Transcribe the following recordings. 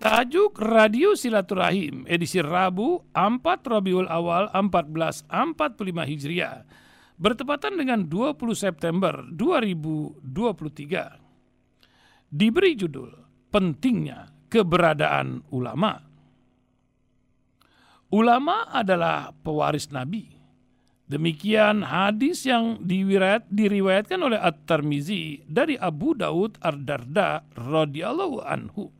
Tajuk Radio Silaturahim edisi Rabu 4 Rabiul Awal 1445 Hijriah bertepatan dengan 20 September 2023. Diberi judul Pentingnya Keberadaan Ulama. Ulama adalah pewaris Nabi. Demikian hadis yang diriwayat, diriwayatkan oleh At-Tirmizi dari Abu Daud Ar-Darda radhiyallahu anhu.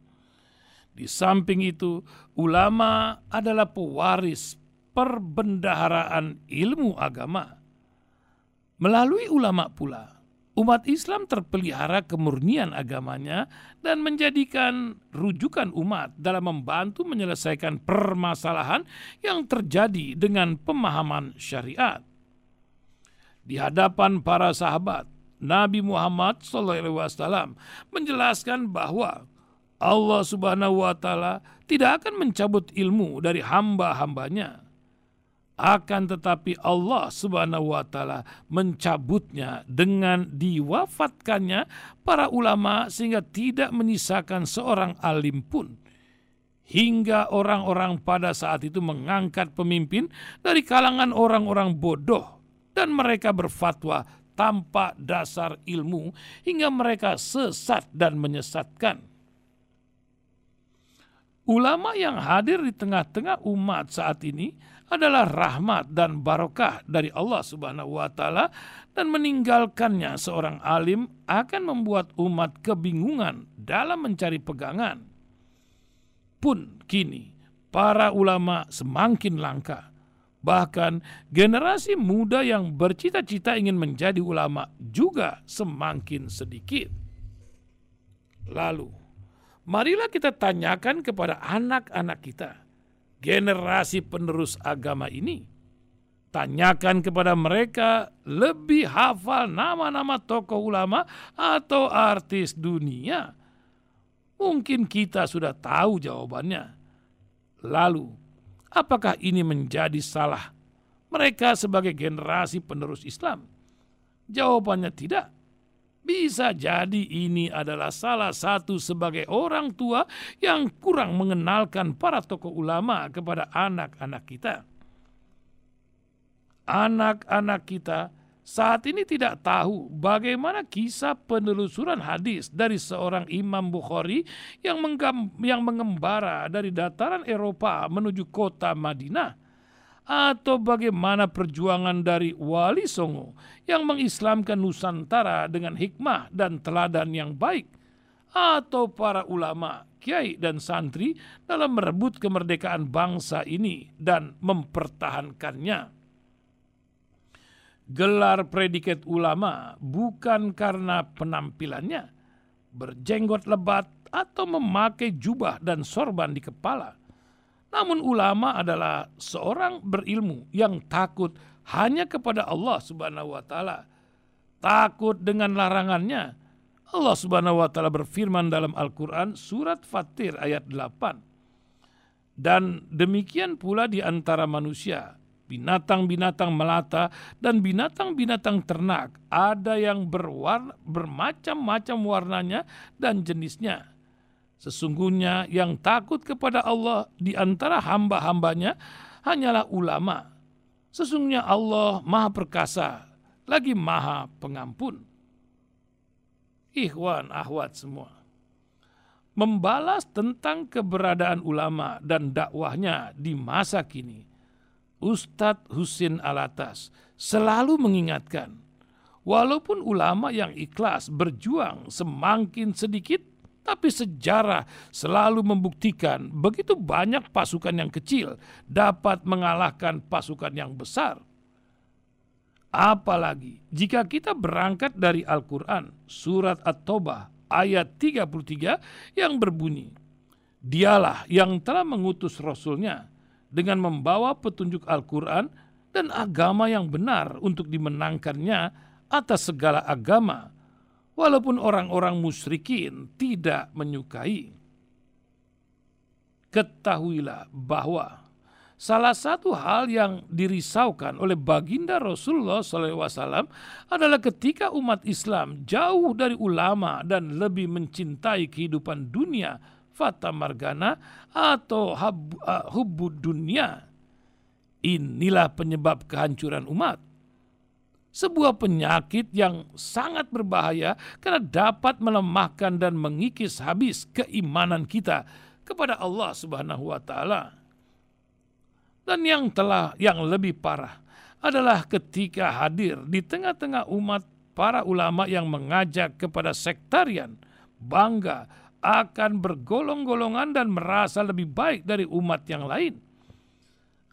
Di samping itu, ulama adalah pewaris perbendaharaan ilmu agama. Melalui ulama pula, umat Islam terpelihara kemurnian agamanya dan menjadikan rujukan umat dalam membantu menyelesaikan permasalahan yang terjadi dengan pemahaman syariat. Di hadapan para sahabat, Nabi Muhammad SAW menjelaskan bahwa Allah Subhanahu wa taala tidak akan mencabut ilmu dari hamba-hambanya. Akan tetapi Allah Subhanahu wa taala mencabutnya dengan diwafatkannya para ulama sehingga tidak menyisakan seorang alim pun. Hingga orang-orang pada saat itu mengangkat pemimpin dari kalangan orang-orang bodoh dan mereka berfatwa tanpa dasar ilmu hingga mereka sesat dan menyesatkan Ulama yang hadir di tengah-tengah umat saat ini adalah rahmat dan barokah dari Allah Subhanahu wa taala dan meninggalkannya seorang alim akan membuat umat kebingungan dalam mencari pegangan. Pun kini para ulama semakin langka. Bahkan generasi muda yang bercita-cita ingin menjadi ulama juga semakin sedikit. Lalu marilah kita tanyakan kepada anak-anak kita, generasi penerus agama ini. Tanyakan kepada mereka lebih hafal nama-nama tokoh ulama atau artis dunia. Mungkin kita sudah tahu jawabannya. Lalu, apakah ini menjadi salah mereka sebagai generasi penerus Islam? Jawabannya tidak bisa jadi ini adalah salah satu sebagai orang tua yang kurang mengenalkan para tokoh ulama kepada anak-anak kita. Anak-anak kita saat ini tidak tahu bagaimana kisah penelusuran hadis dari seorang Imam Bukhari yang, yang mengembara dari dataran Eropa menuju kota Madinah atau bagaimana perjuangan dari Wali Songo yang mengislamkan Nusantara dengan hikmah dan teladan yang baik atau para ulama, kiai dan santri dalam merebut kemerdekaan bangsa ini dan mempertahankannya. Gelar predikat ulama bukan karena penampilannya, berjenggot lebat atau memakai jubah dan sorban di kepala, namun ulama adalah seorang berilmu yang takut hanya kepada Allah Subhanahu wa taala. Takut dengan larangannya. Allah Subhanahu wa taala berfirman dalam Al-Qur'an surat Fatir ayat 8. Dan demikian pula di antara manusia, binatang-binatang melata dan binatang-binatang ternak, ada yang berwarna, bermacam-macam warnanya dan jenisnya Sesungguhnya yang takut kepada Allah di antara hamba-hambanya hanyalah ulama. Sesungguhnya Allah maha perkasa, lagi maha pengampun. Ikhwan, ahwat semua. Membalas tentang keberadaan ulama dan dakwahnya di masa kini, Ustadz Husin Alatas selalu mengingatkan, walaupun ulama yang ikhlas berjuang semakin sedikit, tapi sejarah selalu membuktikan begitu banyak pasukan yang kecil dapat mengalahkan pasukan yang besar. Apalagi jika kita berangkat dari Al-Quran, surat At-Taubah ayat 33 yang berbunyi, Dialah yang telah mengutus Rasulnya dengan membawa petunjuk Al-Quran dan agama yang benar untuk dimenangkannya atas segala agama, walaupun orang-orang musyrikin tidak menyukai. Ketahuilah bahwa salah satu hal yang dirisaukan oleh baginda Rasulullah SAW adalah ketika umat Islam jauh dari ulama dan lebih mencintai kehidupan dunia fata margana atau hub, uh, hubbud dunia. Inilah penyebab kehancuran umat. Sebuah penyakit yang sangat berbahaya karena dapat melemahkan dan mengikis habis keimanan kita kepada Allah Subhanahu wa taala. Dan yang telah yang lebih parah adalah ketika hadir di tengah-tengah umat para ulama yang mengajak kepada sektarian, bangga akan bergolong-golongan dan merasa lebih baik dari umat yang lain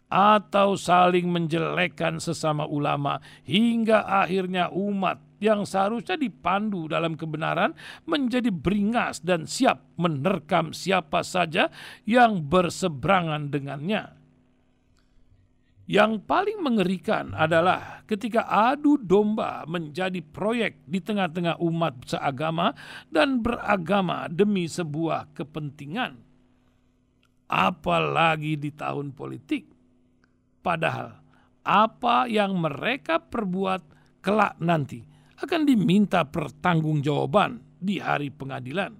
atau saling menjelekkan sesama ulama hingga akhirnya umat yang seharusnya dipandu dalam kebenaran menjadi beringas dan siap menerkam siapa saja yang berseberangan dengannya. Yang paling mengerikan adalah ketika adu domba menjadi proyek di tengah-tengah umat seagama dan beragama demi sebuah kepentingan. Apalagi di tahun politik. Padahal apa yang mereka perbuat kelak nanti akan diminta pertanggungjawaban di hari pengadilan.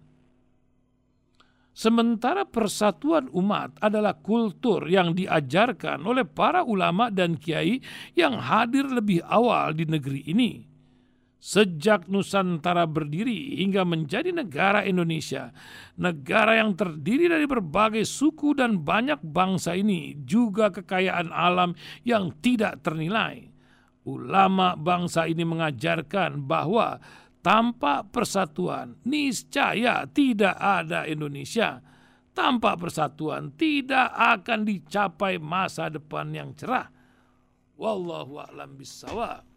Sementara persatuan umat adalah kultur yang diajarkan oleh para ulama dan kiai yang hadir lebih awal di negeri ini. Sejak Nusantara berdiri hingga menjadi negara Indonesia, negara yang terdiri dari berbagai suku dan banyak bangsa ini juga kekayaan alam yang tidak ternilai. Ulama bangsa ini mengajarkan bahwa tanpa persatuan, niscaya tidak ada Indonesia. Tanpa persatuan, tidak akan dicapai masa depan yang cerah. Wallahu a'lam bishawab.